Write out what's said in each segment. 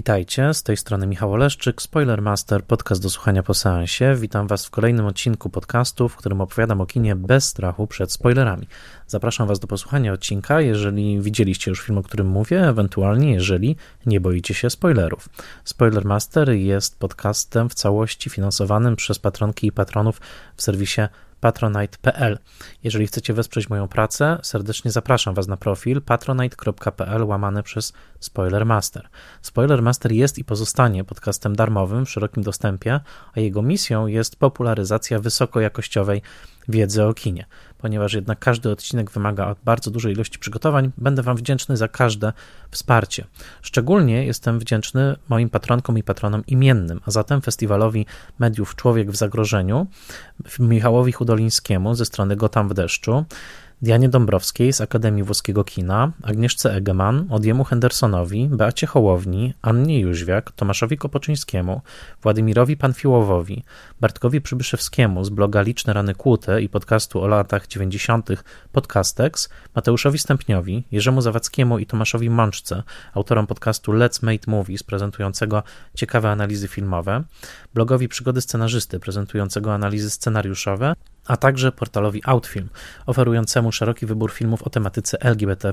Witajcie, z tej strony Michał Oleszczyk, Spoilermaster, podcast do słuchania po seansie. Witam Was w kolejnym odcinku podcastu, w którym opowiadam o kinie bez strachu przed spoilerami. Zapraszam Was do posłuchania odcinka, jeżeli widzieliście już film, o którym mówię, ewentualnie jeżeli nie boicie się spoilerów. Spoilermaster jest podcastem w całości finansowanym przez patronki i patronów w serwisie patronite.pl. Jeżeli chcecie wesprzeć moją pracę, serdecznie zapraszam Was na profil patronite.pl łamane przez Spoilermaster. Spoilermaster jest i pozostanie podcastem darmowym w szerokim dostępie, a jego misją jest popularyzacja wysokojakościowej wiedzy o kinie. Ponieważ jednak każdy odcinek wymaga bardzo dużej ilości przygotowań, będę Wam wdzięczny za każde wsparcie. Szczególnie jestem wdzięczny moim patronkom i patronom imiennym, a zatem festiwalowi mediów Człowiek w Zagrożeniu, Michałowi Hudolińskiemu ze strony Gotam w deszczu, Dianie Dąbrowskiej z Akademii Włoskiego Kina, Agnieszce Egeman, Odjemu Hendersonowi, Beacie Hołowni, Annie Jóźwiak, Tomaszowi Kopoczyńskiemu, Władimirowi Panfiłowowi, Bartkowi Przybyszewskiemu z bloga Liczne Rany Kłute i podcastu o latach 90. Podcastex, Mateuszowi Stępniowi, Jerzemu Zawackiemu i Tomaszowi Mączce, autorom podcastu Let's Make Movies prezentującego ciekawe analizy filmowe, blogowi Przygody Scenarzysty prezentującego analizy scenariuszowe, a także portalowi Outfilm, oferującemu szeroki wybór filmów o tematyce LGBT.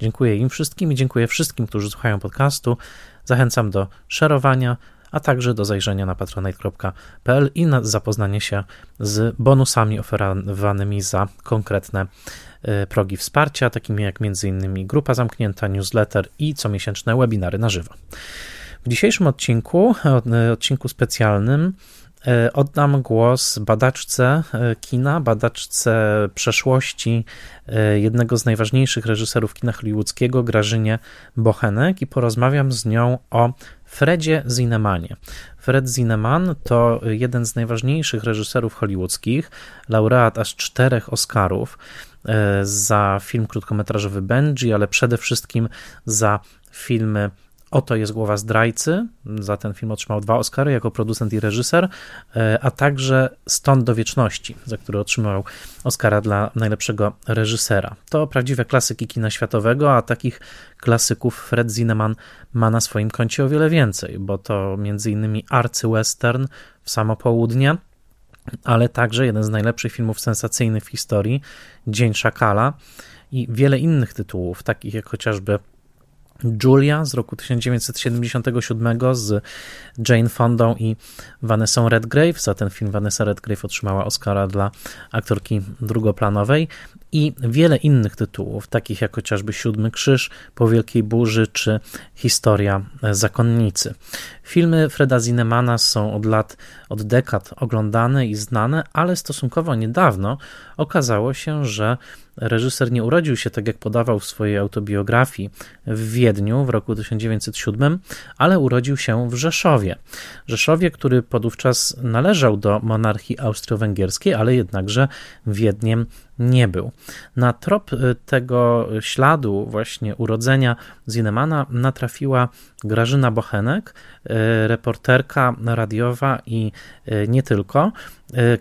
Dziękuję im wszystkim i dziękuję wszystkim, którzy słuchają podcastu. Zachęcam do szerowania, a także do zajrzenia na patronite.pl i na zapoznanie się z bonusami oferowanymi za konkretne e, progi wsparcia, takimi jak m.in. grupa zamknięta, newsletter i comiesięczne webinary na żywo. W dzisiejszym odcinku, odcinku specjalnym, E, oddam głos badaczce e, kina, badaczce przeszłości e, jednego z najważniejszych reżyserów kina hollywoodzkiego, Grażynie Bochenek, i porozmawiam z nią o Fredzie Zinemanie. Fred Zineman to jeden z najważniejszych reżyserów hollywoodzkich, laureat aż czterech Oscarów za film krótkometrażowy Benji, ale przede wszystkim za filmy Oto jest głowa zdrajcy. Za ten film otrzymał dwa Oscary jako producent i reżyser, e, a także Stąd do wieczności, za który otrzymał Oscara dla najlepszego reżysera. To prawdziwe klasyki kina światowego, a takich klasyków Fred Zinnemann ma na swoim koncie o wiele więcej, bo to m.in. arcy-western w samo południe, ale także jeden z najlepszych filmów sensacyjnych w historii, Dzień Szakala i wiele innych tytułów, takich jak chociażby Julia z roku 1977 z Jane Fondą i Vanessa Redgrave. Za ten film Vanessa Redgrave otrzymała Oscara dla aktorki drugoplanowej i wiele innych tytułów, takich jak chociażby Siódmy Krzyż, Po Wielkiej Burzy czy Historia Zakonnicy. Filmy Freda Zinemana są od lat, od dekad oglądane i znane, ale stosunkowo niedawno okazało się, że reżyser nie urodził się tak jak podawał w swojej autobiografii w Wiedniu w roku 1907, ale urodził się w Rzeszowie. Rzeszowie, który podówczas należał do monarchii austro-węgierskiej, ale jednakże Wiedniem nie był. Na trop y, tego śladu właśnie urodzenia Zinemana natrafiła Grażyna Bochenek, reporterka radiowa i y, nie tylko,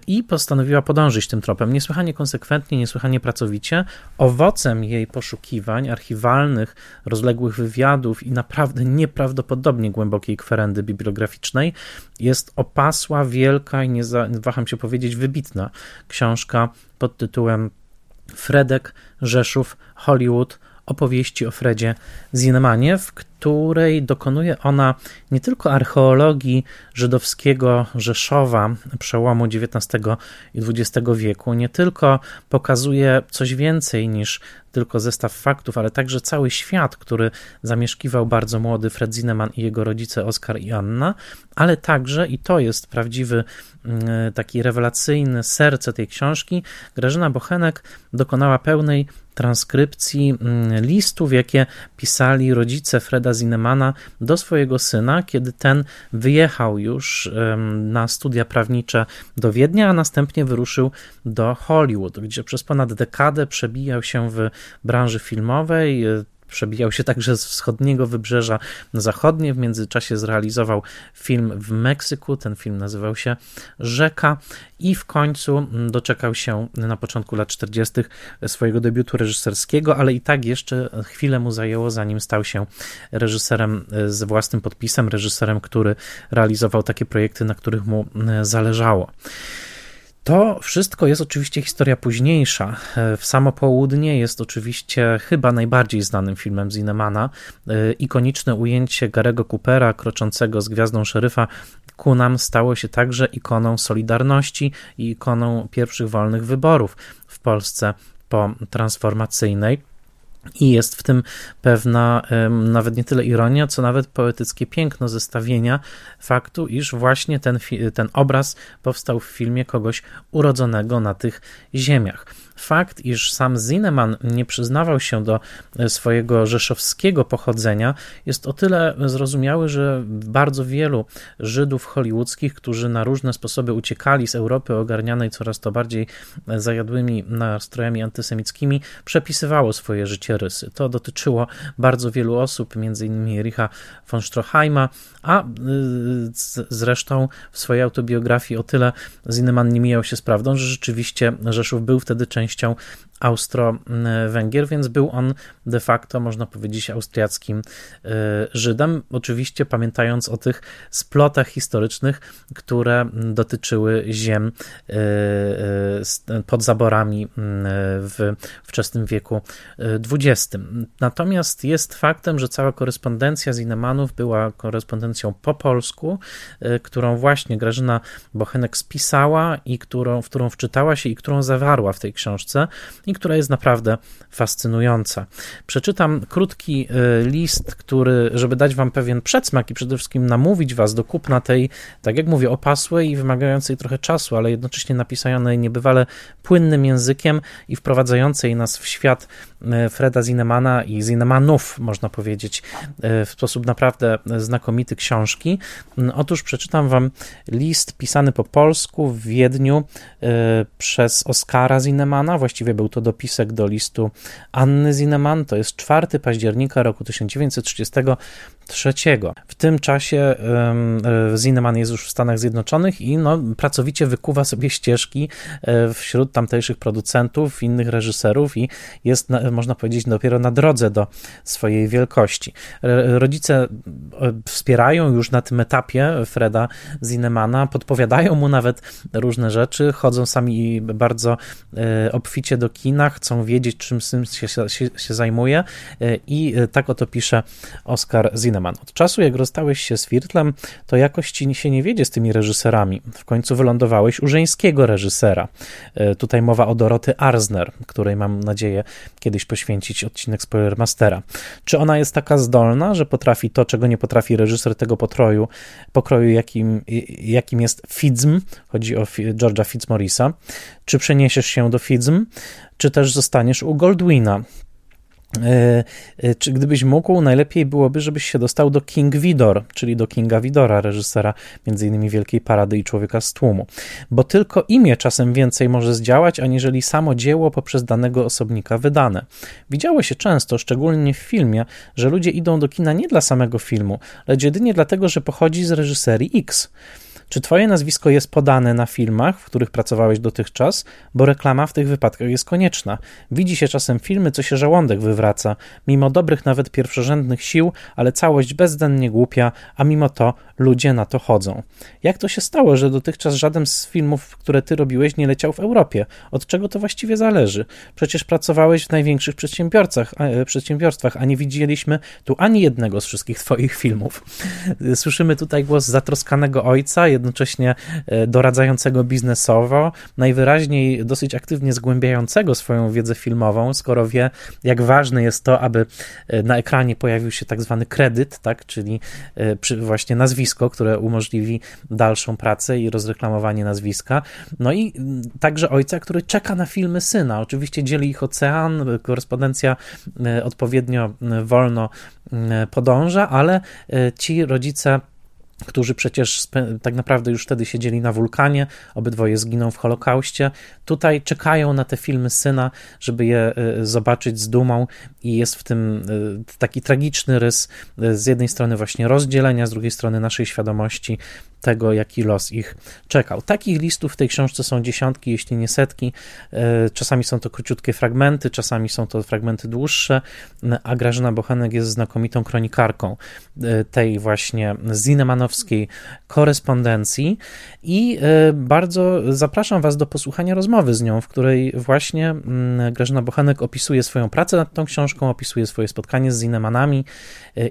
i postanowiła podążyć tym tropem. Niesłychanie konsekwentnie, niesłychanie pracowicie. Owocem jej poszukiwań archiwalnych, rozległych wywiadów i naprawdę nieprawdopodobnie głębokiej kwerendy bibliograficznej jest opasła, wielka i nie waham się powiedzieć wybitna książka pod tytułem Fredek, Rzeszów, Hollywood, opowieści o Fredzie Zinnemanie, w której dokonuje ona nie tylko archeologii żydowskiego Rzeszowa przełomu XIX i XX wieku, nie tylko pokazuje coś więcej niż tylko zestaw faktów, ale także cały świat, który zamieszkiwał bardzo młody Fred Zinnemann i jego rodzice Oskar i Anna, ale także, i to jest prawdziwy mm, taki rewelacyjny serce tej książki, Grażyna Bochenek dokonała pełnej transkrypcji mm, listów, jakie pisali rodzice Freda Zinemana do swojego syna, kiedy ten wyjechał już na studia prawnicze do Wiednia, a następnie wyruszył do Hollywood, gdzie przez ponad dekadę przebijał się w branży filmowej, przebijał się także z wschodniego wybrzeża na zachodnie. W międzyczasie zrealizował film w Meksyku. Ten film nazywał się Rzeka i w końcu doczekał się na początku lat 40. swojego debiutu reżyserskiego, ale i tak jeszcze chwilę mu zajęło, zanim stał się reżyserem z własnym podpisem, reżyserem, który realizował takie projekty, na których mu zależało. To wszystko jest oczywiście historia późniejsza. W samo południe jest oczywiście chyba najbardziej znanym filmem Zinemana. Ikoniczne ujęcie Garego Coopera kroczącego z gwiazdą szeryfa ku nam stało się także ikoną Solidarności i ikoną pierwszych wolnych wyborów w Polsce po transformacyjnej. I jest w tym pewna nawet nie tyle ironia, co nawet poetyckie piękno zestawienia faktu, iż właśnie ten, ten obraz powstał w filmie kogoś urodzonego na tych ziemiach. Fakt, iż sam Zineman nie przyznawał się do e, swojego rzeszowskiego pochodzenia, jest o tyle zrozumiały, że bardzo wielu Żydów hollywoodzkich, którzy na różne sposoby uciekali z Europy ogarnianej coraz to bardziej e, zajadłymi nastrojami antysemickimi, przepisywało swoje życiorysy. To dotyczyło bardzo wielu osób, m.in. Richa von Stroheima, a e, zresztą w swojej autobiografii o tyle Zineman nie mijał się z prawdą, że rzeczywiście Rzeszów był wtedy częścią częścią Austro-Węgier, więc był on de facto, można powiedzieć, austriackim e, Żydem. Oczywiście pamiętając o tych splotach historycznych, które dotyczyły ziem e, e, pod zaborami w wczesnym wieku XX. Natomiast jest faktem, że cała korespondencja z Inemanów była korespondencją po polsku, którą właśnie Grażyna Bochenek spisała i którą, w którą wczytała się i którą zawarła w tej książce i która jest naprawdę fascynująca. Przeczytam krótki y, list, który, żeby dać Wam pewien przedsmak i przede wszystkim namówić Was do kupna tej, tak jak mówię, opasłej i wymagającej trochę czasu, ale jednocześnie napisanej niebywale płynnym językiem i wprowadzającej nas w świat Freda Zinemana i Zinemanów, można powiedzieć, y, w sposób naprawdę znakomity książki. Otóż przeczytam Wam list pisany po polsku w Wiedniu przez Oskara Zinemana, właściwie był to dopisek do listu Anny Zineman, to jest 4 października roku 1933. W tym czasie Zineman jest już w Stanach Zjednoczonych i no, pracowicie wykuwa sobie ścieżki e, wśród tamtejszych producentów, innych reżyserów i jest, można powiedzieć, dopiero na drodze do swojej wielkości. Rodzice e, wspierają już na tym etapie Freda Zinemana, podpowiadają mu nawet różne rzeczy, chodzą sami bardzo e, obficie do kina, chcą wiedzieć, czym syn się, się, się zajmuje e, i e, tak oto pisze Oskar Zineman. Od czasu, jak rozstałeś się z Firtlem, to jakoś ci się nie wiedzie z tymi reżyserami. W końcu wylądowałeś u żeńskiego reżysera. E, tutaj mowa o Doroty Arzner, której mam nadzieję kiedyś poświęcić odcinek Spoilermastera. Czy ona jest taka zdolna, że potrafi to, czego nie potrafi reżyser tego potroju, pokroju, jakim, jakim jest Fidzm, chodzi o George'a Fitzmorrisa, czy przeniesiesz się do Fidzm, czy też zostaniesz u Goldwina. E, e, czy gdybyś mógł, najlepiej byłoby, żebyś się dostał do King Vidor, czyli do Kinga Vidora, reżysera m.in. Wielkiej Parady i Człowieka z Tłumu. Bo tylko imię czasem więcej może zdziałać, aniżeli samo dzieło poprzez danego osobnika wydane. Widziało się często, szczególnie w filmie, że ludzie idą do kina nie dla samego filmu, lecz jedynie dlatego, że pochodzi z reżyserii X. Czy Twoje nazwisko jest podane na filmach, w których pracowałeś dotychczas? Bo reklama w tych wypadkach jest konieczna. Widzi się czasem filmy, co się żołądek wywraca, mimo dobrych, nawet pierwszorzędnych sił, ale całość bezdennie głupia, a mimo to ludzie na to chodzą. Jak to się stało, że dotychczas żaden z filmów, które ty robiłeś, nie leciał w Europie? Od czego to właściwie zależy? Przecież pracowałeś w największych przedsiębiorcach, e, przedsiębiorstwach, a nie widzieliśmy tu ani jednego z wszystkich twoich filmów. Słyszymy tutaj głos zatroskanego ojca, jednocześnie e, doradzającego biznesowo, najwyraźniej dosyć aktywnie zgłębiającego swoją wiedzę filmową, skoro wie, jak ważne jest to, aby e, na ekranie pojawił się tak zwany kredyt, tak, czyli właśnie nazwisko nazwisko, które umożliwi dalszą pracę i rozreklamowanie nazwiska. No i także ojca, który czeka na filmy syna. Oczywiście dzieli ich ocean, korespondencja e, odpowiednio e, wolno e, podąża, ale ci rodzice którzy przecież tak naprawdę już wtedy siedzieli na wulkanie, obydwoje zginą w Holokauście. Tutaj czekają na te filmy syna, żeby je zobaczyć z dumą, i jest w tym y, taki tragiczny rys y, z jednej strony właśnie rozdzielenia, z drugiej strony naszej świadomości tego, jaki los ich czekał. Takich listów w tej książce są dziesiątki, jeśli nie setki. E, czasami są to króciutkie fragmenty, czasami są to fragmenty dłuższe, a Grażyna Bochenek jest znakomitą kronikarką e, tej właśnie zinemanowskiej korespondencji i e, bardzo zapraszam Was do posłuchania rozmowy z nią, w której właśnie mm, Grażyna Bochenek opisuje swoją pracę nad tą książką, opisuje swoje spotkanie z zinemanami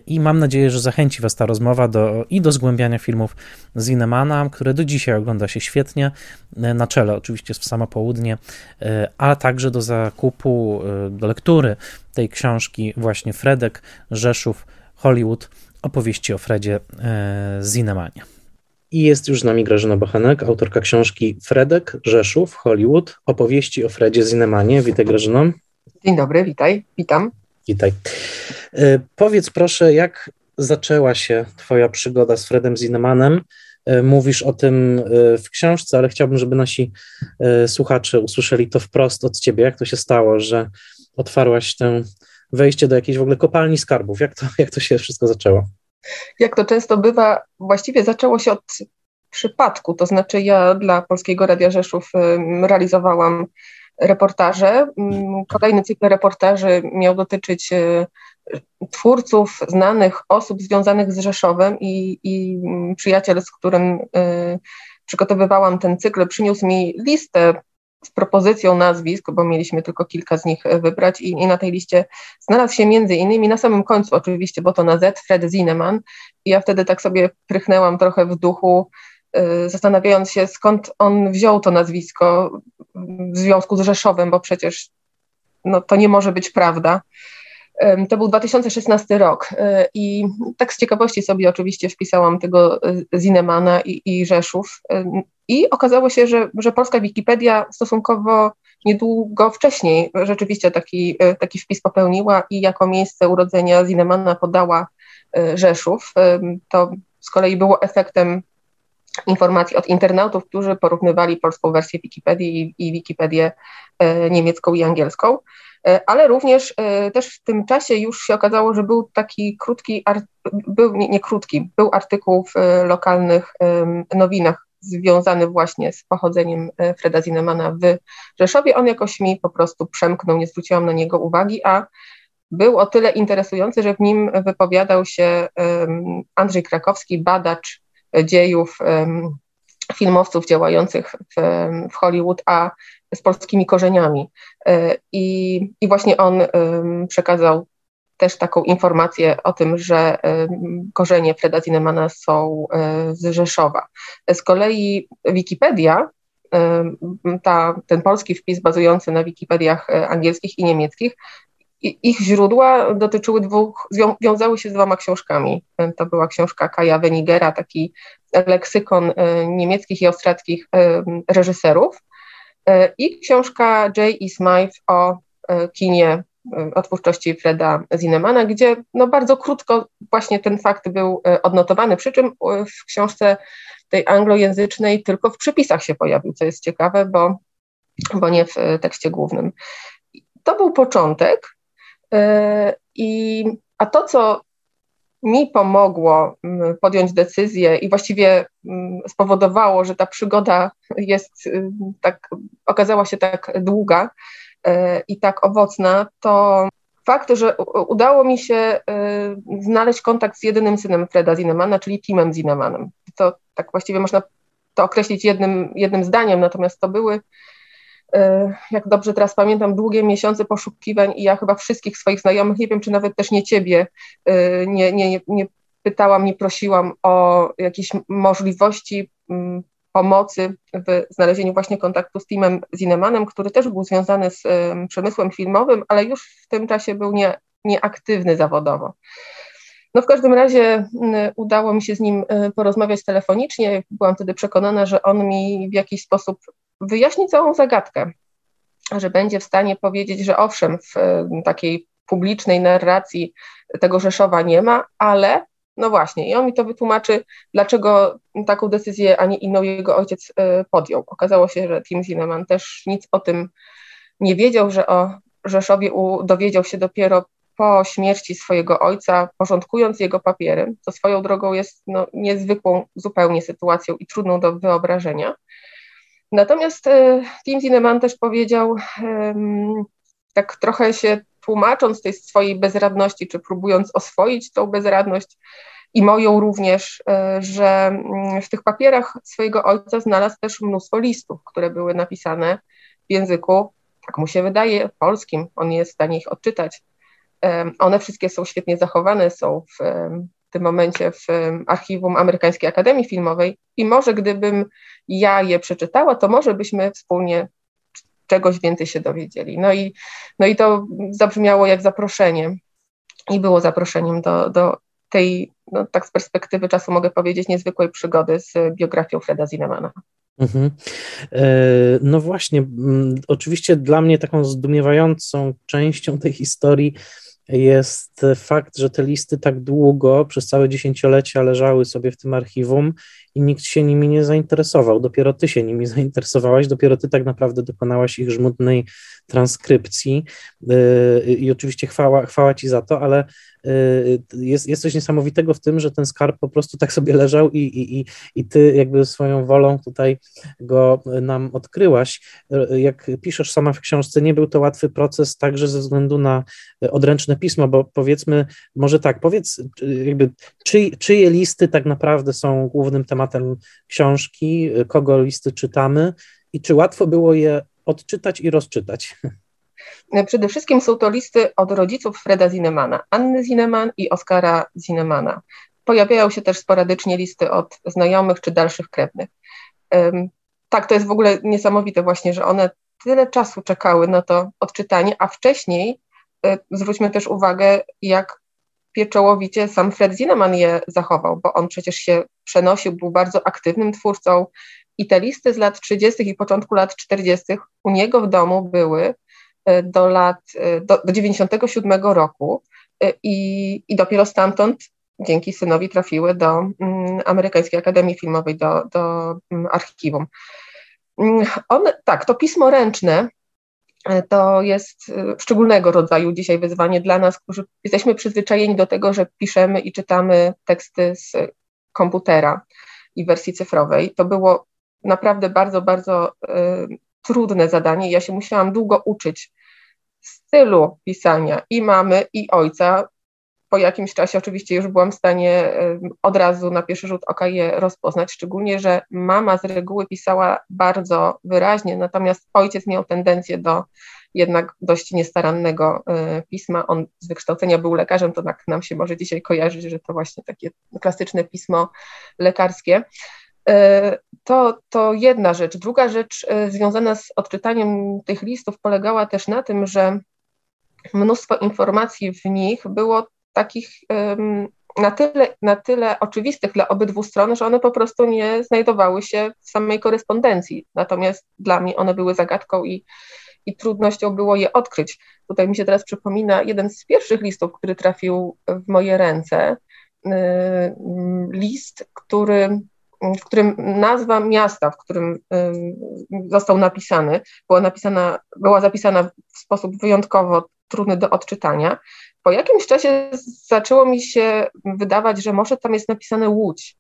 i mam nadzieję, że zachęci Was ta rozmowa do, i do zgłębiania filmów Zinemana, które do dzisiaj ogląda się świetnie, e, na czele oczywiście w samo południe, e, a także do zakupu, e, do lektury tej książki właśnie Fredek, Rzeszów, Hollywood, opowieści o Fredzie Zinemanie. I jest już z nami Grażyna Bochenek, autorka książki Fredek, Rzeszów, Hollywood, opowieści o Fredzie Zinemanie. Witaj Grażyno. Dzień dobry, witaj, witam. Witaj. Powiedz proszę, jak zaczęła się Twoja przygoda z Fredem Zinemanem. E, mówisz o tym e, w książce, ale chciałbym, żeby nasi e, słuchacze usłyszeli to wprost od Ciebie. Jak to się stało, że otwarłaś tę wejście do jakiejś w ogóle kopalni skarbów? Jak to, jak to się wszystko zaczęło? Jak to często bywa, właściwie zaczęło się od przypadku. To znaczy, ja dla Polskiego Radia Rzeszów realizowałam reportaże. Kolejny cykl reportaży miał dotyczyć twórców, znanych osób związanych z Rzeszowem i, i przyjaciel, z którym y, przygotowywałam ten cykl, przyniósł mi listę z propozycją nazwisk, bo mieliśmy tylko kilka z nich wybrać i, i, na tej liście znalazł się między innymi na samym końcu oczywiście, bo to na Z, Fred Zineman i ja wtedy tak sobie prychnęłam trochę w duchu, zastanawiając się skąd on wziął to nazwisko w związku z Rzeszowem, bo przecież no, to nie może być prawda. To był 2016 rok e, i tak z ciekawości sobie oczywiście wpisałam tego e, Zinemana i, i Rzeszów i okazało się, że, że polska Wikipedia stosunkowo niedługo wcześniej rzeczywiście taki, taki wpis popełniła i jako miejsce urodzenia Zinemana podała Rzeszów. To z kolei było efektem informacji od internautów, którzy porównywali polską wersję Wikipedii i, i Wikipedię niemiecką i angielską. E, ale również e, też w tym czasie już się okazało, że był taki krótki, był nie, nie krótki, był artykuł w e, lokalnych nowinach związany właśnie z pochodzeniem Freda Zinemana w Rzeszowie. On jakoś mi po prostu przemknął, nie zwróciłam na niego uwagi, a był o tyle interesujący, że w nim wypowiadał się Andrzej Krakowski, badacz dziejów filmowców działających w, w Hollywood, a z polskimi korzeniami. E, I, i właśnie on przekazał też taką informację o tym, że korzenie Freda Zinemana są e, z Rzeszowa. Z kolei Wikipedia, ta, ten polski wpis bazujący na Wikipediach e, angielskich i niemieckich, ich źródła dotyczyły dwóch, wiązały się z dwoma książkami. To była książka Kaja Wenigera, taki leksykon niemieckich i austriackich reżyserów, E, i książka J. E. Smythe o e, kinie, o twórczości Freda Zinemana, gdzie no bardzo krótko właśnie ten fakt był odnotowany, przy czym w książce tej anglojęzycznej tylko w przypisach się pojawił, co jest ciekawe, bo, bo nie w tekście głównym. To był początek. I, a to, co mi pomogło mm, podjąć decyzję i właściwie mm, spowodowało, że ta przygoda jest y, tak, okazała się tak długa y, i tak owocna, to fakt, że udało mi się znaleźć kontakt z jedynym synem Freda Zinemana, czyli Timem Zinemanem. To tak właściwie można to określić jednym, jednym zdaniem, natomiast to były jak dobrze teraz pamiętam, długie miesiące poszukiwań i ja chyba wszystkich swoich znajomych, nie wiem czy nawet też nie ciebie, e, nie, nie, nie pytałam, nie prosiłam o jakieś możliwości mm, pomocy w znalezieniu właśnie kontaktu z Timem Zinemanem, który też był związany z przemysłem filmowym, ale już w tym czasie był nie, nieaktywny zawodowo. No w każdym razie mm, udało mi się z nim e, porozmawiać telefonicznie. Byłam wtedy przekonana, że on mi w jakiś sposób wyjaśni całą zagadkę, że będzie w stanie powiedzieć, że owszem, w takiej publicznej narracji tego Rzeszowa nie ma, ale No właśnie, i on mi to wytłumaczy, dlaczego taką decyzję, a nie inną jego ojciec e, podjął. Okazało się, że Tim Zineman też nic o tym nie wiedział, że o Rzeszowie dowiedział się dopiero po śmierci swojego ojca, porządkując jego papiery, co swoją drogą jest no, niezwykłą zupełnie sytuacją i trudną do wyobrażenia. Natomiast e, Tim Zineman też powiedział, tak trochę się tłumacząc tej swojej bezradności, czy próbując oswoić tą bezradność i moją również, e, że mm, w tych papierach swojego ojca znalazł też mnóstwo listów, które były napisane w języku, tak mu się wydaje, polskim. On nie jest w stanie ich odczytać. One wszystkie są świetnie zachowane, są w w tym momencie w archiwum Amerykańskiej Akademii Filmowej i może gdybym ja je przeczytała, to może byśmy wspólnie czegoś więcej się dowiedzieli. No i, no i to zabrzmiało jak zaproszenie i było zaproszeniem do, do tej, no tak z perspektywy czasu mogę powiedzieć, niezwykłej przygody z biografią Freda Zinemana. Mhm. E, no właśnie, oczywiście dla mnie taką zdumiewającą częścią tej historii jest fakt, że te listy tak długo, przez całe dziesięciolecia leżały sobie w tym archiwum i nikt się nimi nie zainteresował. Dopiero ty się nimi zainteresowałaś, dopiero ty tak naprawdę dokonałaś ich żmudnej transkrypcji yy, i oczywiście chwała, chwała ci za to, ale Y, jest, jest coś niesamowitego w tym, że ten skarb po prostu tak sobie leżał i, i, i, i ty jakby swoją wolą tutaj go nam odkryłaś. Y, jak piszesz sama w książce, nie był to łatwy proces także ze względu na odręczne pismo, bo powiedzmy, może tak, powiedz jakby czy, czyje listy tak naprawdę są głównym tematem książki, kogo listy czytamy i czy łatwo było je odczytać i rozczytać? Przede wszystkim są to listy od rodziców Freda Zinemana, Anny Zineman i Oskara Zinemana. Pojawiają się też sporadycznie listy od znajomych czy dalszych krewnych. Tak, to jest w ogóle niesamowite właśnie, że one tyle czasu czekały na to odczytanie, a wcześniej e, zwróćmy też uwagę, jak pieczołowicie sam Fred Zineman je zachował, bo on przecież się przenosił, był bardzo aktywnym twórcą i te listy z lat 30. i początku lat 40. u niego w domu były E, do lat, e, do, do 97 roku e, i, i dopiero stamtąd dzięki synowi trafiły do mm, Amerykańskiej Akademii Filmowej, do, do mm, archiwum. Mm, on, tak, to pismo ręczne to jest szczególnego rodzaju dzisiaj wyzwanie dla nas, którzy jesteśmy przyzwyczajeni do tego, że piszemy i czytamy teksty z komputera i wersji cyfrowej. To było naprawdę bardzo, bardzo trudne zadanie. Ja się musiałam długo uczyć stylu pisania i mamy, i ojca. Po jakimś czasie oczywiście już byłam w stanie od razu na pierwszy rzut oka je rozpoznać, szczególnie, że mama z reguły pisała bardzo wyraźnie, natomiast ojciec miał tendencję do jednak dość niestarannego e, pisma. On z wykształcenia był lekarzem, to tak nam się może dzisiaj kojarzyć, że to właśnie takie klasyczne pismo lekarskie. E, to, to jedna rzecz. Druga rzecz e, związana z odczytaniem tych listów polegała też na tym, że mnóstwo informacji w nich było takich na tyle, na tyle oczywistych dla obydwu stron, że one po prostu nie znajdowały się w samej korespondencji. Natomiast dla mnie one były zagadką i, i trudnością było je odkryć. Tutaj mi się teraz przypomina jeden z pierwszych listów, który trafił w moje ręce. Y, list, który w którym nazwa miasta, w którym został napisany, była, napisana, była zapisana w sposób wyjątkowo trudny do odczytania. Po jakimś czasie zaczęło mi się wydawać, że może tam jest napisane Łódź,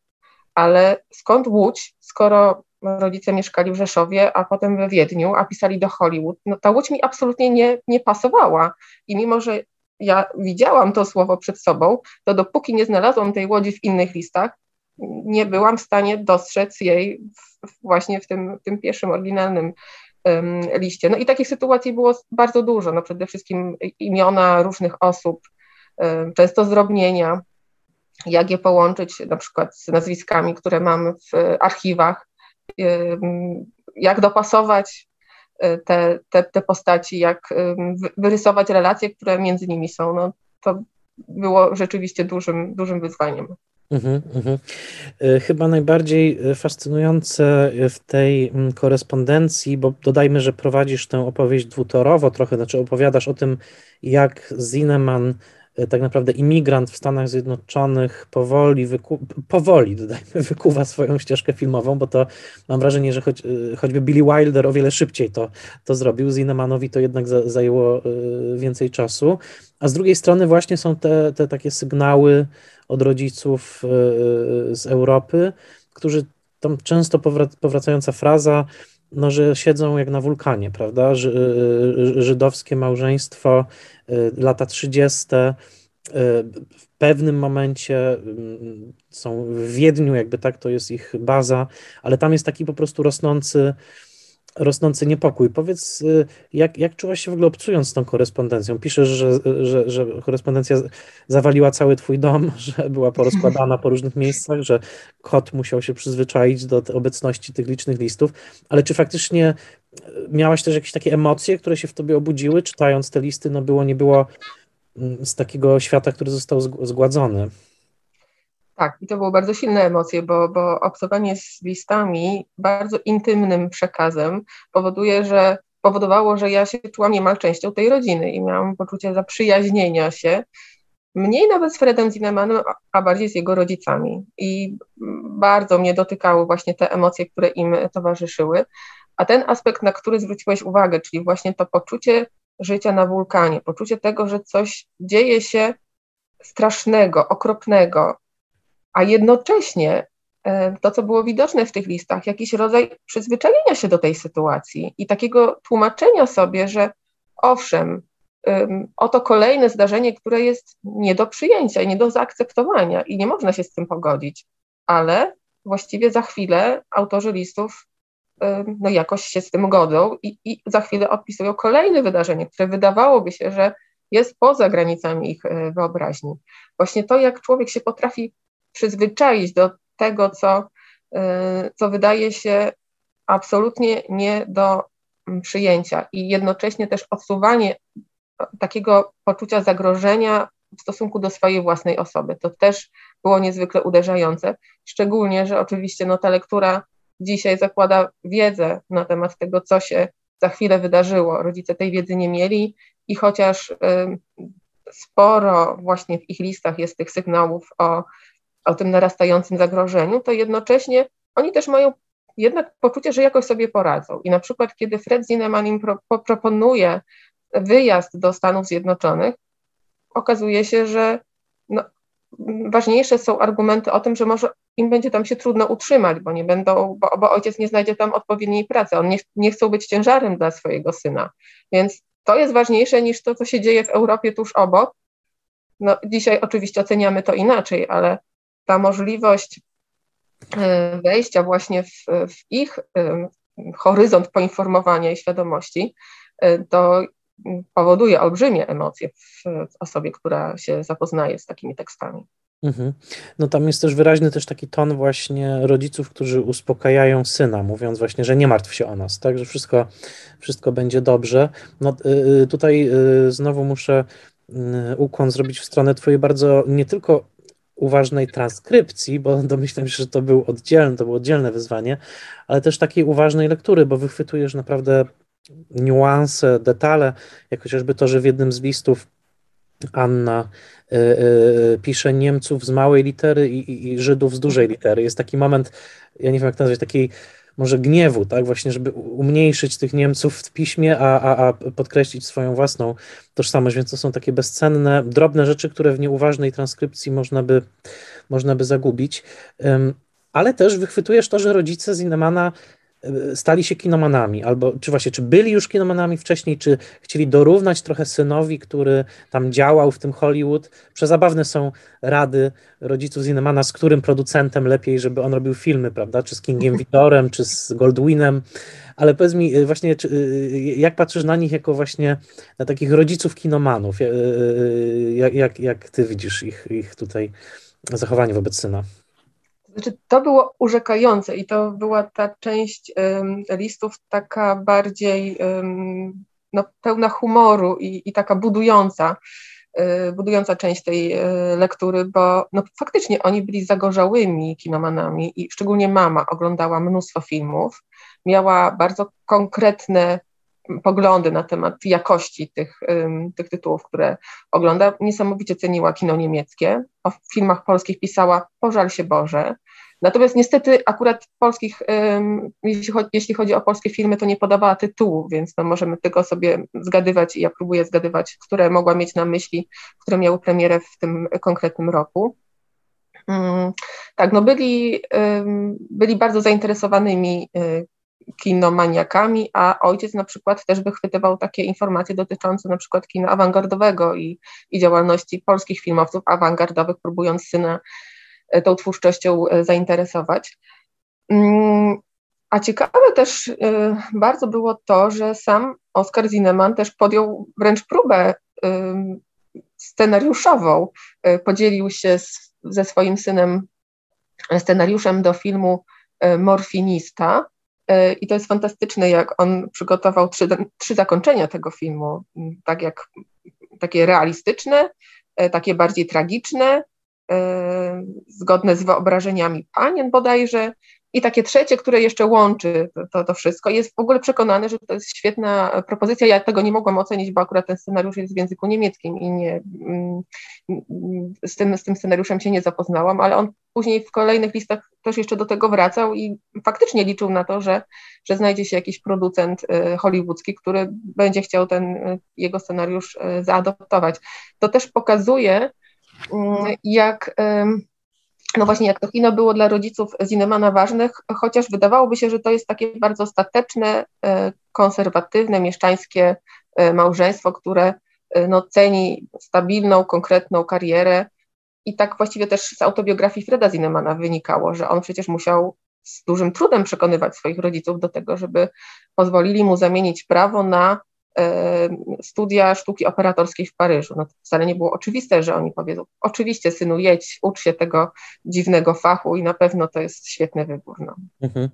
ale skąd Łódź, skoro rodzice mieszkali w Rzeszowie, a potem we Wiedniu, a pisali do Hollywood, no ta Łódź mi absolutnie nie, nie pasowała. I mimo, że ja widziałam to słowo przed sobą, to dopóki nie znalazłam tej Łodzi w innych listach, nie byłam w stanie dostrzec jej w, właśnie w tym, w tym pierwszym oryginalnym liście. No i takich sytuacji było bardzo dużo. No przede wszystkim imiona różnych osób, często zdrobnienia, jak je połączyć na przykład z nazwiskami, które mamy w archiwach, jak dopasować e, te, te, te postaci, jak wyrysować relacje, które między nimi są. No, to było rzeczywiście dużym, dużym wyzwaniem. Mhm, mhm. E, chyba najbardziej e, fascynujące w tej mm, korespondencji, bo dodajmy, że prowadzisz tę opowieść dwutorowo trochę, znaczy opowiadasz o tym, jak Zineman tak naprawdę imigrant w Stanach Zjednoczonych powoli, wyku, powoli dodajmy, wykuwa swoją ścieżkę filmową, bo to mam wrażenie, że choć, choćby Billy Wilder o wiele szybciej to, to zrobił, Zinnemanowi to jednak zajęło więcej czasu, a z drugiej strony właśnie są te, te takie sygnały od rodziców z Europy, którzy tam często powracająca fraza, no, że siedzą jak na wulkanie, prawda? Ży, y, żydowskie małżeństwo, y, lata 30. Y, w pewnym momencie mm, są w Wiedniu, jakby tak, to jest ich baza, ale tam jest taki po prostu rosnący rosnący niepokój. Powiedz, y, jak, jak czułaś się w ogóle obcując z tą korespondencją? Piszesz, że, że, że korespondencja zawaliła cały twój dom, że była porozkładana po różnych miejscach, że kot musiał się przyzwyczaić do obecności tych licznych listów, ale czy faktycznie y, miałaś też jakieś takie emocje, które się w tobie obudziły, czytając te listy? No było, nie było mm, z takiego świata, który został zgładzony. Tak, i to były bardzo silne emocje, bo, bo obcowanie z listami, bardzo intymnym przekazem, powoduje, że powodowało, że ja się czułam niemal częścią tej rodziny i miałam poczucie zaprzyjaźnienia się, mniej nawet z Fredem Zinemanem, a bardziej z jego rodzicami. I bardzo mnie dotykały właśnie te emocje, które im towarzyszyły. A ten aspekt, na który zwróciłeś uwagę, czyli właśnie to poczucie życia na wulkanie, poczucie tego, że coś dzieje się strasznego, okropnego, a jednocześnie e, to, co było widoczne w tych listach, jakiś rodzaj przyzwyczajenia się do tej sytuacji i takiego tłumaczenia sobie, że owszem, oto kolejne zdarzenie, które jest nie do przyjęcia i nie do zaakceptowania i nie można się z tym pogodzić, ale właściwie za chwilę autorzy listów no jakoś się z tym godzą i, i za chwilę opisują kolejne wydarzenie, które wydawałoby się, że jest poza granicami ich e, wyobraźni. Właśnie to, jak człowiek się potrafi przyzwyczaić do tego, co, y, co wydaje się absolutnie nie do mm, przyjęcia i jednocześnie też odsuwanie takiego poczucia zagrożenia w stosunku do swojej własnej osoby. To też było niezwykle uderzające, szczególnie, że oczywiście no, ta lektura dzisiaj zakłada wiedzę na temat tego, co się za chwilę wydarzyło. Rodzice tej wiedzy nie mieli i chociaż y, sporo właśnie w ich listach jest tych sygnałów o o tym narastającym zagrożeniu, to jednocześnie oni też mają jednak poczucie, że jakoś sobie poradzą. I na przykład, kiedy Fred Zinnemann im pro, proponuje wyjazd do Stanów Zjednoczonych, okazuje się, że no, ważniejsze są argumenty o tym, że może im będzie tam się trudno utrzymać, bo nie będą, bo, bo ojciec nie znajdzie tam odpowiedniej pracy. On nie, nie chcą być ciężarem dla swojego syna. Więc to jest ważniejsze niż to, co się dzieje w Europie tuż obok. No, dzisiaj oczywiście oceniamy to inaczej, ale ta możliwość e, wejścia właśnie w, w ich e, horyzont poinformowania i świadomości, e, to powoduje olbrzymie emocje w, osobie, która się zapoznaje z takimi tekstami. Mhm. No tam jest też wyraźny też taki ton właśnie rodziców, którzy uspokajają syna, mówiąc właśnie, że nie martw się o nas, tak, że wszystko, wszystko będzie dobrze. No tutaj znowu muszę ukłon zrobić w stronę twojej bardzo nie tylko uważnej transkrypcji, bo domyślam się, że to był oddzielny, to było oddzielne wyzwanie, ale też takiej uważnej lektury, bo wychwytujesz naprawdę niuanse, detale, jak chociażby to, że w jednym z listów Anna y, y, pisze Niemców z małej litery i, i, i Żydów z dużej litery. Jest taki moment, ja nie wiem jak nazwać, takiej może gniewu, tak, właśnie, żeby umniejszyć tych Niemców w piśmie, a, a, a podkreślić swoją własną tożsamość, więc to są takie bezcenne, drobne rzeczy, które w nieuważnej transkrypcji można by, można by zagubić, ale też wychwytujesz to, że rodzice Zinnemana stali się kinomanami, albo czy właśnie, czy byli już kinomanami wcześniej, czy chcieli dorównać trochę synowi, który tam działał w tym Hollywood. Przezabawne są rady rodziców Zinnemana, z którym producentem lepiej, żeby on robił filmy, prawda, czy z Kingiem Vidorem, czy z Goldwinem, ale powiedz mi y, właśnie, czy, y, jak patrzysz na nich jako właśnie na takich rodziców kinomanów, jak, jak, jak ty widzisz ich, ich tutaj zachowanie wobec syna? Znaczy, to było urzekające i to była ta część um, listów taka bardziej um, no, pełna humoru i, i taka budująca, y, budująca część tej y, lektury, bo no, faktycznie oni byli zagorzałymi kinomanami i szczególnie mama oglądała mnóstwo filmów, miała bardzo konkretne poglądy na temat jakości tych, tych tytułów, które ogląda. Niesamowicie ceniła kino niemieckie. O filmach polskich pisała Pożal się Boże. Natomiast niestety akurat polskich, jeśli chodzi, o polskie filmy, to nie podawała tytułu, więc no możemy tylko sobie zgadywać i ja próbuję zgadywać, które mogła mieć na myśli, które miały premierę w tym konkretnym roku. Mm, tak, no byli, byli bardzo zainteresowanymi y, kinomaniakami, a ojciec na przykład też wychwytywał takie informacje dotyczące na przykład kina awangardowego i, i działalności polskich filmowców awangardowych, próbując syna e, tą twórczością e, zainteresować. Mm, a ciekawe też e, bardzo było to, że sam Oskar Zineman też podjął wręcz próbę scenariuszową. Podzielił się z, ze swoim synem scenariuszem do filmu Morfinista, E, I to jest fantastyczne, jak on przygotował trzy, trzy zakończenia tego filmu, tak jak takie realistyczne, e, takie bardziej tragiczne, e, zgodne z wyobrażeniami panien bodajże, i takie trzecie, które jeszcze łączy to, to wszystko. Jest w ogóle przekonany, że to jest świetna propozycja. Ja tego nie mogłam ocenić, bo akurat ten scenariusz jest w języku niemieckim i nie, mm, z, tym, z tym scenariuszem się nie zapoznałam, ale on później w kolejnych listach też jeszcze do tego wracał i faktycznie liczył na to, że, że znajdzie się jakiś producent y, hollywoodzki, który będzie chciał ten y, jego scenariusz y, zaadoptować. To też pokazuje, jak no właśnie jak to kino było dla rodziców Zinemana ważnych, chociaż wydawałoby się, że to jest takie bardzo stateczne, e, konserwatywne, mieszczańskie e, małżeństwo, które e, no, ceni stabilną, konkretną karierę. I tak właściwie też z autobiografii Freda Zinemana wynikało, że on przecież musiał z dużym trudem przekonywać swoich rodziców do tego, żeby pozwolili mu zamienić prawo na studia sztuki operatorskiej w Paryżu. No to wcale nie było oczywiste, że oni powiedzą, oczywiście synu jedź, ucz się tego dziwnego fachu i na pewno to jest świetny wybór. No. Mhm.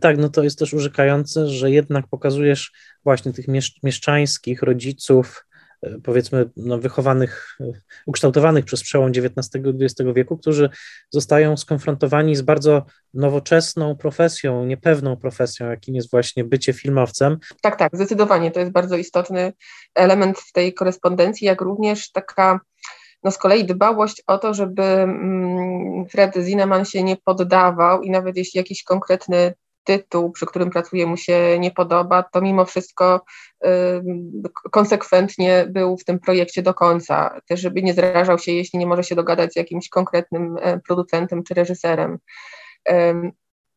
Tak, no to jest też urzekające, że jednak pokazujesz właśnie tych mieszczańskich rodziców, E, powiedzmy no, wychowanych, ukształtowanych przez przełom XIX i XX wieku, którzy zostają skonfrontowani z bardzo nowoczesną profesją, niepewną profesją, jakim jest właśnie bycie filmowcem. Tak, tak, zdecydowanie to jest bardzo istotny element w tej korespondencji, jak również taka no z kolei dbałość o to, żeby mm, Fred Zinnemann się nie poddawał i nawet jeśli jakiś konkretny tytuł, przy którym pracuje, mu się nie podoba, to mimo wszystko konsekwentnie był w tym projekcie do końca, też żeby nie zrażał się, jeśli nie może się dogadać z jakimś konkretnym e, producentem czy reżyserem.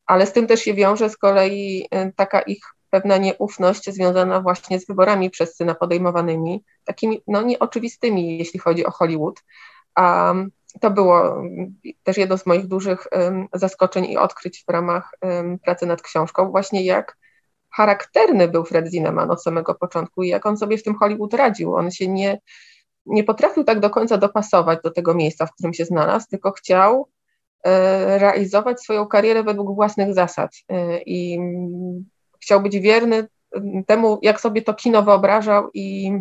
Ale z tym też się wiąże z kolei e, taka ich pewna nieufność związana właśnie z wyborami przez syna podejmowanymi, takimi no, nieoczywistymi, jeśli chodzi o Hollywood. A to było też jedno z moich dużych zaskoczeń i odkryć w ramach pracy nad książką, właśnie jak charakterny był Fred Zinnemann od samego początku i jak on sobie w tym Hollywood radził. On się nie, nie potrafił tak do końca dopasować do tego miejsca, w którym się znalazł, tylko chciał e, realizować swoją karierę według własnych zasad e, i chciał być wierny temu, jak sobie to kino wyobrażał i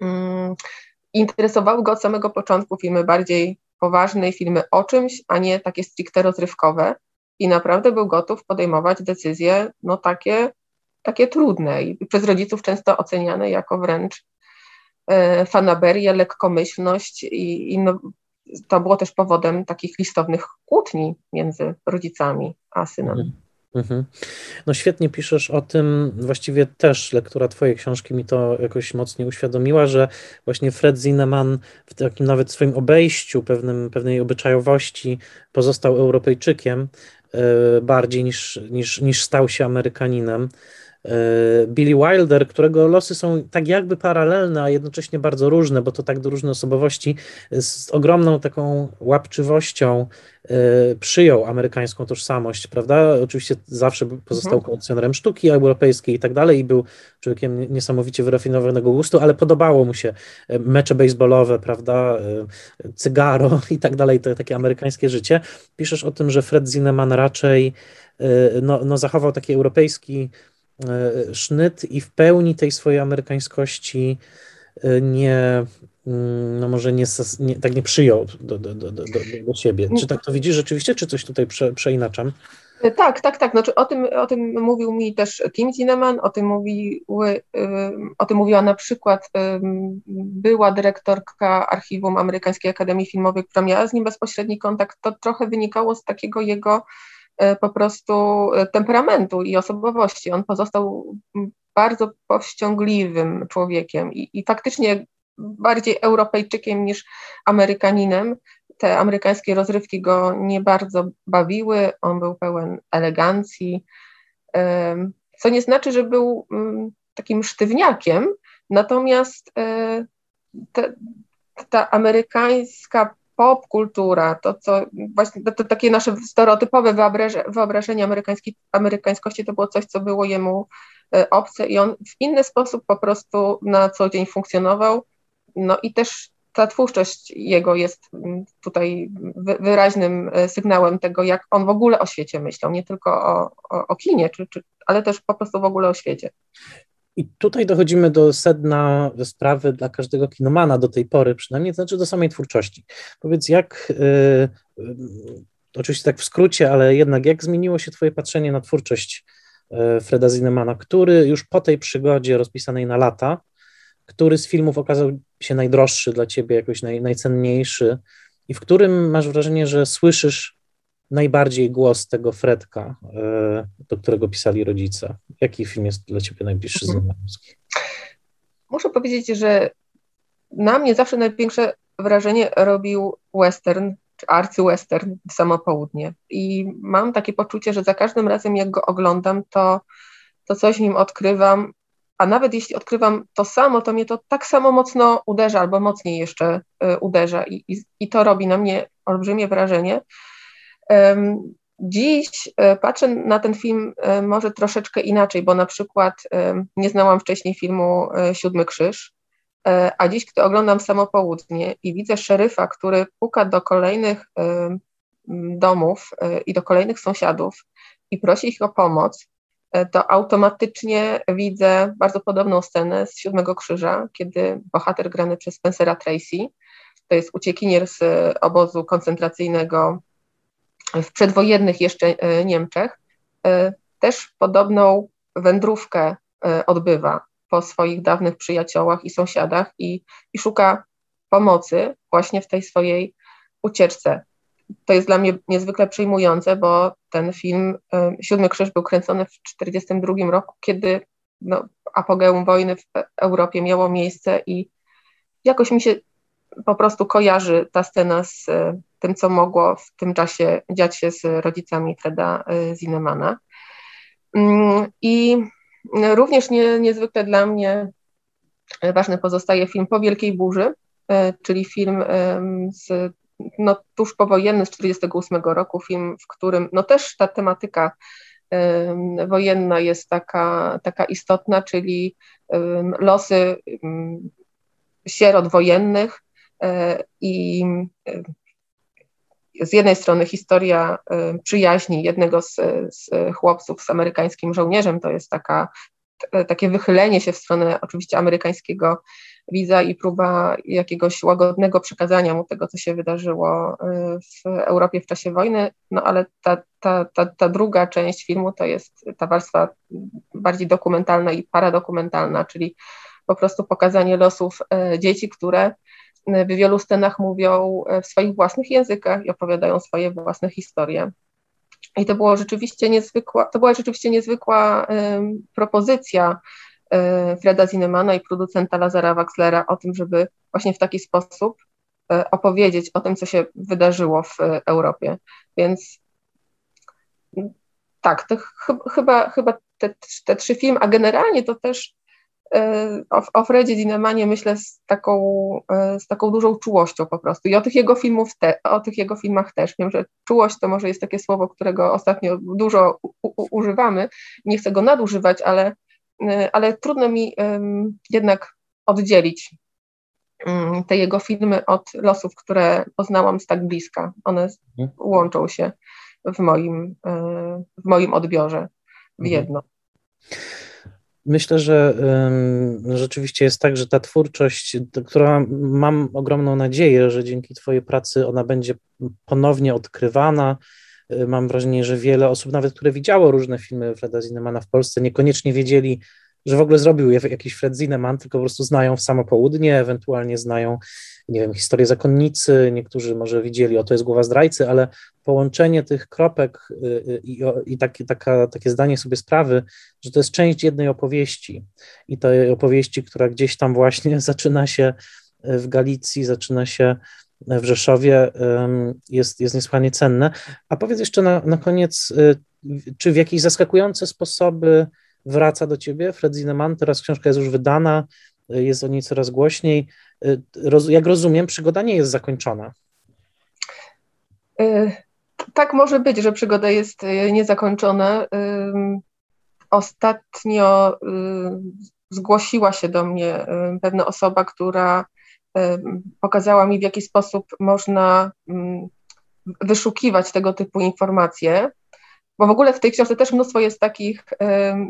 mm, interesowały go od samego początku filmy bardziej poważne, filmy o czymś, a nie takie stricte rozrywkowe. I naprawdę był gotów podejmować decyzje, no takie, takie trudne i przez rodziców często oceniane jako wręcz e, fanaberię, lekkomyślność i, i no, to było też powodem takich listownych kłótni między rodzicami a synem. Mhm. No świetnie piszesz o tym, właściwie też lektura Twojej książki mi to jakoś mocniej uświadomiła, że właśnie Fred Zinnemann w takim nawet swoim obejściu, pewnym, pewnej obyczajowości pozostał Europejczykiem yy, bardziej niż, niż, niż stał się Amerykaninem. E, Billy Wilder, którego losy są tak jakby paralelne, a jednocześnie bardzo różne, bo to tak do różne osobowości, z ogromną taką łapczywością e, przyjął amerykańską tożsamość, prawda? Oczywiście zawsze pozostał mhm. kolekcjonerem sztuki europejskiej i tak dalej i był człowiekiem niesamowicie wyrafinowanego gustu, ale podobało mu się e, mecze baseballowe, prawda, cygaro i tak dalej, to takie amerykańskie życie. Piszesz o tym, że Fred Zinnemann raczej no, no zachował taki europejski sznyt i w pełni tej swojej amerykańskości e, nie, mm, no może nie, nie, tak nie przyjął do, do, do, do, do siebie. Czy tak to widzisz rzeczywiście, czy coś tutaj prze, przeinaczam? Tak, tak, tak. Znaczy, o, tym, o tym mówił mi też Tim Zinneman, o tym, mówiły, o tym mówiła na przykład była dyrektorka archiwum Amerykańskiej Akademii Filmowej, która miała z nim bezpośredni kontakt. To trochę wynikało z takiego jego e, po prostu e, temperamentu i osobowości. On pozostał bardzo powściągliwym człowiekiem i, i faktycznie bardziej Europejczykiem niż Amerykaninem. Te amerykańskie rozrywki go nie bardzo bawiły, on był pełen elegancji, co nie znaczy, że był mm, takim sztywniakiem, natomiast e, ta amerykańska popkultura, to co właśnie to, to takie nasze stereotypowe wyobrażenie, amerykańskości to było coś, co było jemu e, obce i on w inny sposób po prostu na co dzień funkcjonował. No i też ta twórczość jego jest tutaj wyraźnym e, sygnałem tego, jak on w ogóle o świecie myślał, nie tylko o, o, o kinie, czy, czy, ale też po prostu w ogóle o świecie. I tutaj dochodzimy do sedna sprawy dla każdego kinomana do tej pory, przynajmniej, to znaczy do samej twórczości. Powiedz, jak, yy, yy, oczywiście tak w skrócie, ale jednak jak zmieniło się Twoje patrzenie na twórczość yy, Freda Zinnemana, który już po tej przygodzie rozpisanej na lata który z filmów okazał się najdroższy dla ciebie, jakoś naj, najcenniejszy i w którym masz wrażenie, że słyszysz najbardziej głos tego Fredka, e, do którego pisali rodzice? Jaki film jest dla ciebie najbliższy z mhm. Muszę powiedzieć, że na mnie zawsze największe wrażenie robił western, czy arcywestern Samo Południe. I mam takie poczucie, że za każdym razem jak go oglądam, to, to coś w nim odkrywam a nawet jeśli odkrywam to samo, to mnie to tak samo mocno uderza, albo mocniej jeszcze y, uderza i, i, i to robi na mnie olbrzymie wrażenie. Dziś y, patrzę na ten film y, może troszeczkę inaczej, bo na przykład nie znałam wcześniej filmu Siódmy Krzyż, a dziś, gdy oglądam samo południe i widzę szeryfa, który puka do kolejnych domów i do kolejnych sąsiadów i prosi ich o pomoc, E, to automatycznie widzę bardzo podobną scenę z Siódmego Krzyża, kiedy bohater grany przez Spencera Tracy, to jest uciekinier z obozu koncentracyjnego w przedwojennych jeszcze e, Niemczech, e, też podobną wędrówkę odbywa po swoich dawnych przyjaciołach i sąsiadach i, i szuka pomocy właśnie w tej swojej ucieczce. To jest dla mnie niezwykle przejmujące, bo ten film Siódmy Krzyż był kręcony w 1942 roku, kiedy no, apogeum wojny w Europie miało miejsce i jakoś mi się po prostu kojarzy ta scena z e, tym, co mogło w tym czasie dziać się z rodzicami Freda e, Zinnemana. Mm, I również nie, niezwykle dla mnie ważny pozostaje film Po Wielkiej Burzy, e, czyli film z no, tuż powojenny z 1948 roku, film, w którym no, też ta tematyka wojenna jest taka, taka istotna, czyli losy sierot wojennych e, i z jednej strony historia przyjaźni jednego z, z chłopców z amerykańskim żołnierzem, to jest taka, takie wychylenie się w stronę oczywiście amerykańskiego wiza i próba jakiegoś łagodnego przekazania mu tego, co się wydarzyło w Europie w czasie wojny, no ale ta, ta, ta, ta druga część filmu to jest ta warstwa bardziej dokumentalna i paradokumentalna, czyli po prostu pokazanie losów dzieci, które w wielu scenach mówią w swoich własnych językach i opowiadają swoje własne historie. I to było rzeczywiście niezwykła, to była rzeczywiście niezwykła um, propozycja E, Freda Zinnemana i producenta Lazara Waxlera o tym, żeby właśnie w taki sposób e, opowiedzieć o tym, co się wydarzyło w e, Europie. Więc tak, ch chyba, chyba te, te, trzy filmy, a generalnie to też o, o Fredzie Zinnemanie myślę z taką, z taką dużą czułością po prostu i o tych jego filmów te, o tych jego filmach też. Wiem, że czułość to może jest takie słowo, którego ostatnio dużo u, u, używamy, nie chcę go nadużywać, ale Y, ale trudno mi jednak oddzielić te jego filmy od losów, które poznałam z tak bliska. One mhm. łączą się w moim, y, w moim odbiorze w mhm. Myślę, że rzeczywiście jest tak, że ta twórczość, która mam ogromną nadzieję, że dzięki Twojej pracy ona będzie ponownie odkrywana, mam wrażenie, że wiele osób, nawet które widziało różne filmy Freda Zinnemana w Polsce, niekoniecznie wiedzieli, że w ogóle zrobił jakiś Fred Zinnemann, tylko po prostu znają w samo południe, ewentualnie znają, nie wiem, historię zakonnicy, niektórzy może widzieli, o to jest głowa zdrajcy, ale połączenie tych kropek y, y, i, i taki, taka, takie zdanie sobie sprawy, że to jest część jednej opowieści i tej opowieści, która gdzieś tam właśnie zaczyna się w Galicji, zaczyna się w Rzeszowie, jest, jest niesłychanie cenne. A powiedz jeszcze na, na koniec, y, czy w jakieś zaskakujące sposoby wraca do ciebie Fred Zinnemann? Teraz książka jest już wydana, jest o niej coraz głośniej. Jak rozumiem, przygoda nie jest zakończona. Tak może być, że przygoda jest y, niezakończona. Ostatnio y, zgłosiła się do mnie pewna osoba, która pokazała mi, w jaki sposób można wyszukiwać tego typu informacje, bo w ogóle w tej książce też mnóstwo jest takich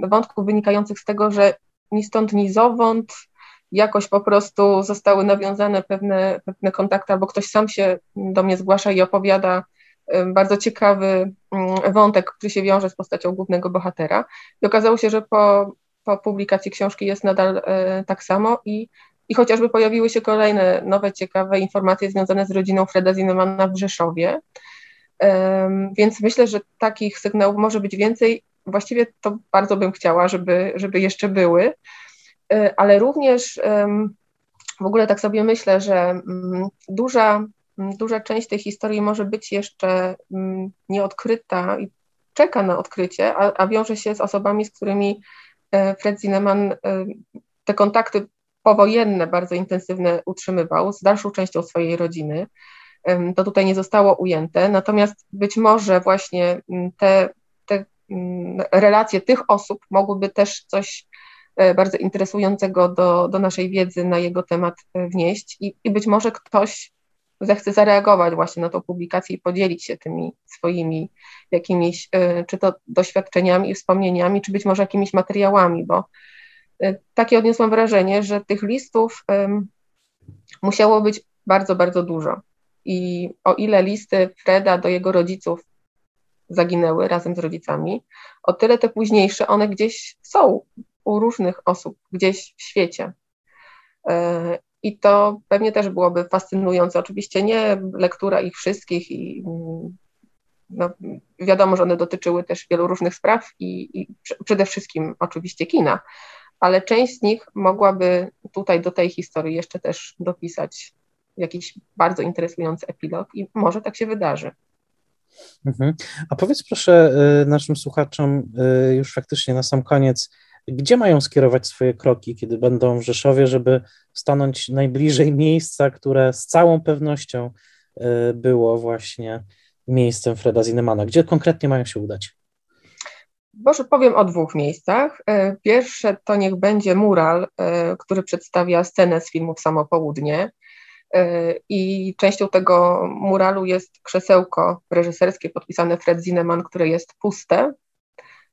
wątków wynikających z tego, że ni stąd, ni zowąd jakoś po prostu zostały nawiązane pewne, pewne kontakty, albo ktoś sam się do mnie zgłasza i opowiada bardzo ciekawy mm, wątek, który się wiąże z postacią głównego bohatera. I okazało się, że po, po publikacji książki jest nadal e, tak samo i, i chociażby pojawiły się kolejne nowe, ciekawe informacje związane z rodziną Freda Zinnemana w Rzeszowie. Więc myślę, że takich sygnałów może być więcej. Właściwie to bardzo bym chciała, żeby, żeby jeszcze były, e, ale również w ogóle tak sobie myślę, że mm, duża Mm, duża część tej historii może być jeszcze mm, nieodkryta i czeka na odkrycie, a, a wiąże się z osobami, z którymi e, Fred Zinnemann e, te kontakty powojenne, bardzo intensywne utrzymywał z dalszą częścią swojej rodziny. To tutaj nie zostało ujęte, natomiast być może właśnie mm, te, te relacje tych osób mogłyby też coś e, bardzo interesującego do, do naszej wiedzy na jego temat wnieść i, i być może ktoś zechce zareagować właśnie na tą publikację i podzielić się tymi swoimi jakimiś, y, czy to doświadczeniami, wspomnieniami, czy być może jakimiś materiałami, bo takie odniosłam wrażenie, że tych listów musiało być bardzo, bardzo dużo. I o ile listy Freda do jego rodziców zaginęły razem z rodzicami, o tyle te późniejsze, one gdzieś są u różnych osób, gdzieś w świecie. Y, i to pewnie też byłoby fascynujące. Oczywiście nie lektura ich wszystkich i no, wiadomo, że one dotyczyły też wielu różnych spraw i, i przede wszystkim oczywiście kina, ale część z nich mogłaby tutaj do tej historii jeszcze też dopisać jakiś bardzo interesujący epilog i może tak się wydarzy. Mhm. A powiedz proszę y, naszym słuchaczom y, już faktycznie na sam koniec, gdzie mają skierować swoje kroki, kiedy będą w Rzeszowie, żeby stanąć najbliżej miejsca, które z całą pewnością e, było właśnie miejscem Freda Zinnemana? Gdzie konkretnie mają się udać? Może powiem o dwóch miejscach. Pierwsze to niech będzie mural, który przedstawia scenę z filmu Samo Południe. I częścią tego muralu jest krzesełko reżyserskie podpisane Fred Zinneman, które jest puste,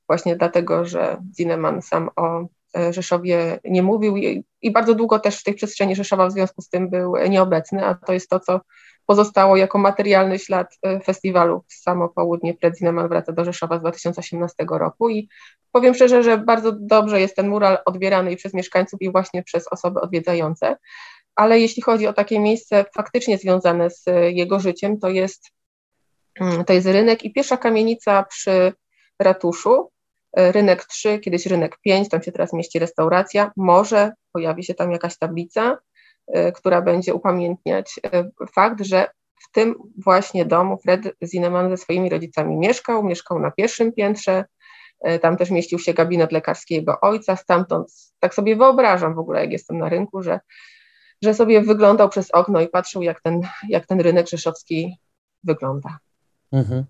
właśnie dlatego, że Zineman sam o e, Rzeszowie nie mówił. I, i, bardzo długo też w tej przestrzeni Rzeszowa w związku z tym był nieobecny, a to jest to, co pozostało jako materialny ślad e, festiwalu. Samo Południe Fred Zineman wraca do Rzeszowa z 2018 roku i powiem szczerze, że bardzo dobrze jest ten mural odbierany i przez mieszkańców i właśnie przez osoby odwiedzające, ale jeśli chodzi o takie miejsce faktycznie związane z jego życiem, to jest, mm, to jest rynek i pierwsza kamienica przy ratuszu, E, rynek 3, kiedyś rynek 5, tam się teraz mieści restauracja, może pojawi się tam jakaś tablica, e, która będzie upamiętniać e, fakt, że w tym właśnie domu Fred Zinnemann ze swoimi rodzicami mieszkał, mieszkał na pierwszym piętrze, tam też mieścił się gabinet lekarski jego ojca, stamtąd tak sobie wyobrażam w ogóle, jak jestem na rynku, że, że sobie wyglądał przez okno i patrzył, jak ten, jak ten rynek rzeszowski wygląda. Mhm.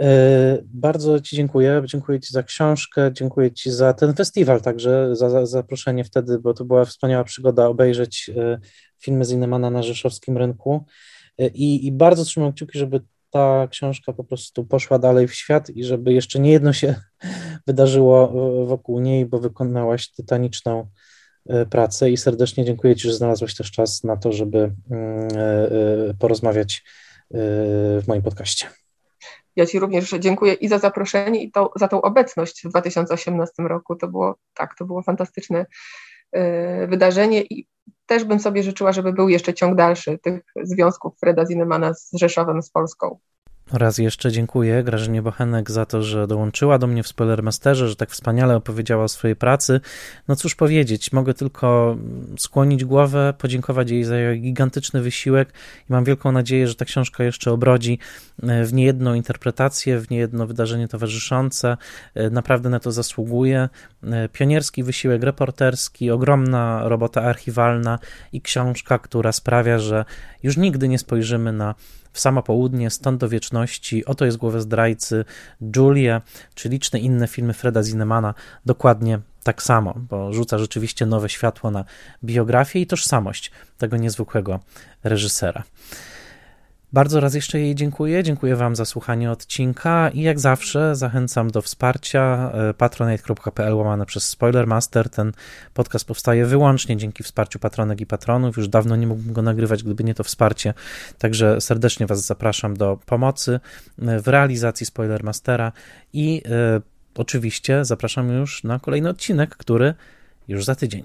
E, bardzo Ci dziękuję. Dziękuję Ci za książkę, dziękuję Ci za ten festiwal, także za, za zaproszenie wtedy, bo to była wspaniała przygoda obejrzeć e, filmy z Innemana na rzeszowskim rynku. E, I bardzo trzymam kciuki, żeby ta książka po prostu poszła dalej w świat i żeby jeszcze nie jedno się wydarzyło wokół niej, bo wykonałaś tytaniczną pracę i serdecznie dziękuję Ci, że znalazłaś też czas na to, żeby mm, porozmawiać w moim podcaście. Ja Ci również dziękuję i za zaproszenie, i to, za tą obecność w 2018 roku. To było tak, to było fantastyczne wydarzenie i też bym sobie życzyła, żeby był jeszcze ciąg dalszy tych związków Freda Zinemana z Rzeszowem, z Polską. Raz jeszcze dziękuję Grażynie Bochenek za to, że dołączyła do mnie w Spoilermasterze, że tak wspaniale opowiedziała o swojej pracy. No cóż powiedzieć, mogę tylko skłonić głowę, podziękować jej za jej gigantyczny wysiłek i mam wielką nadzieję, że ta książka jeszcze obrodzi e, w niejedną interpretację, w niejedno wydarzenie towarzyszące. E, naprawdę na to zasługuje. E, pionierski wysiłek reporterski, ogromna robota archiwalna i książka, która sprawia, że już nigdy nie spojrzymy na w samo południe, stąd do wieczności, oto jest głowę zdrajcy, Julia, czy liczne inne filmy Freda Zinemana, dokładnie tak samo, bo rzuca rzeczywiście nowe światło na biografię i tożsamość tego niezwykłego reżysera. Bardzo raz jeszcze jej dziękuję. Dziękuję Wam za słuchanie odcinka i jak zawsze zachęcam do wsparcia e, patronite.pl łamane przez Spoilermaster. Ten podcast powstaje wyłącznie dzięki wsparciu patronek i patronów. Już dawno nie mógłbym go nagrywać, gdyby nie to wsparcie. Także serdecznie Was zapraszam do pomocy e, w realizacji Spoilermastera i e, oczywiście zapraszam już na kolejny odcinek, który już za tydzień.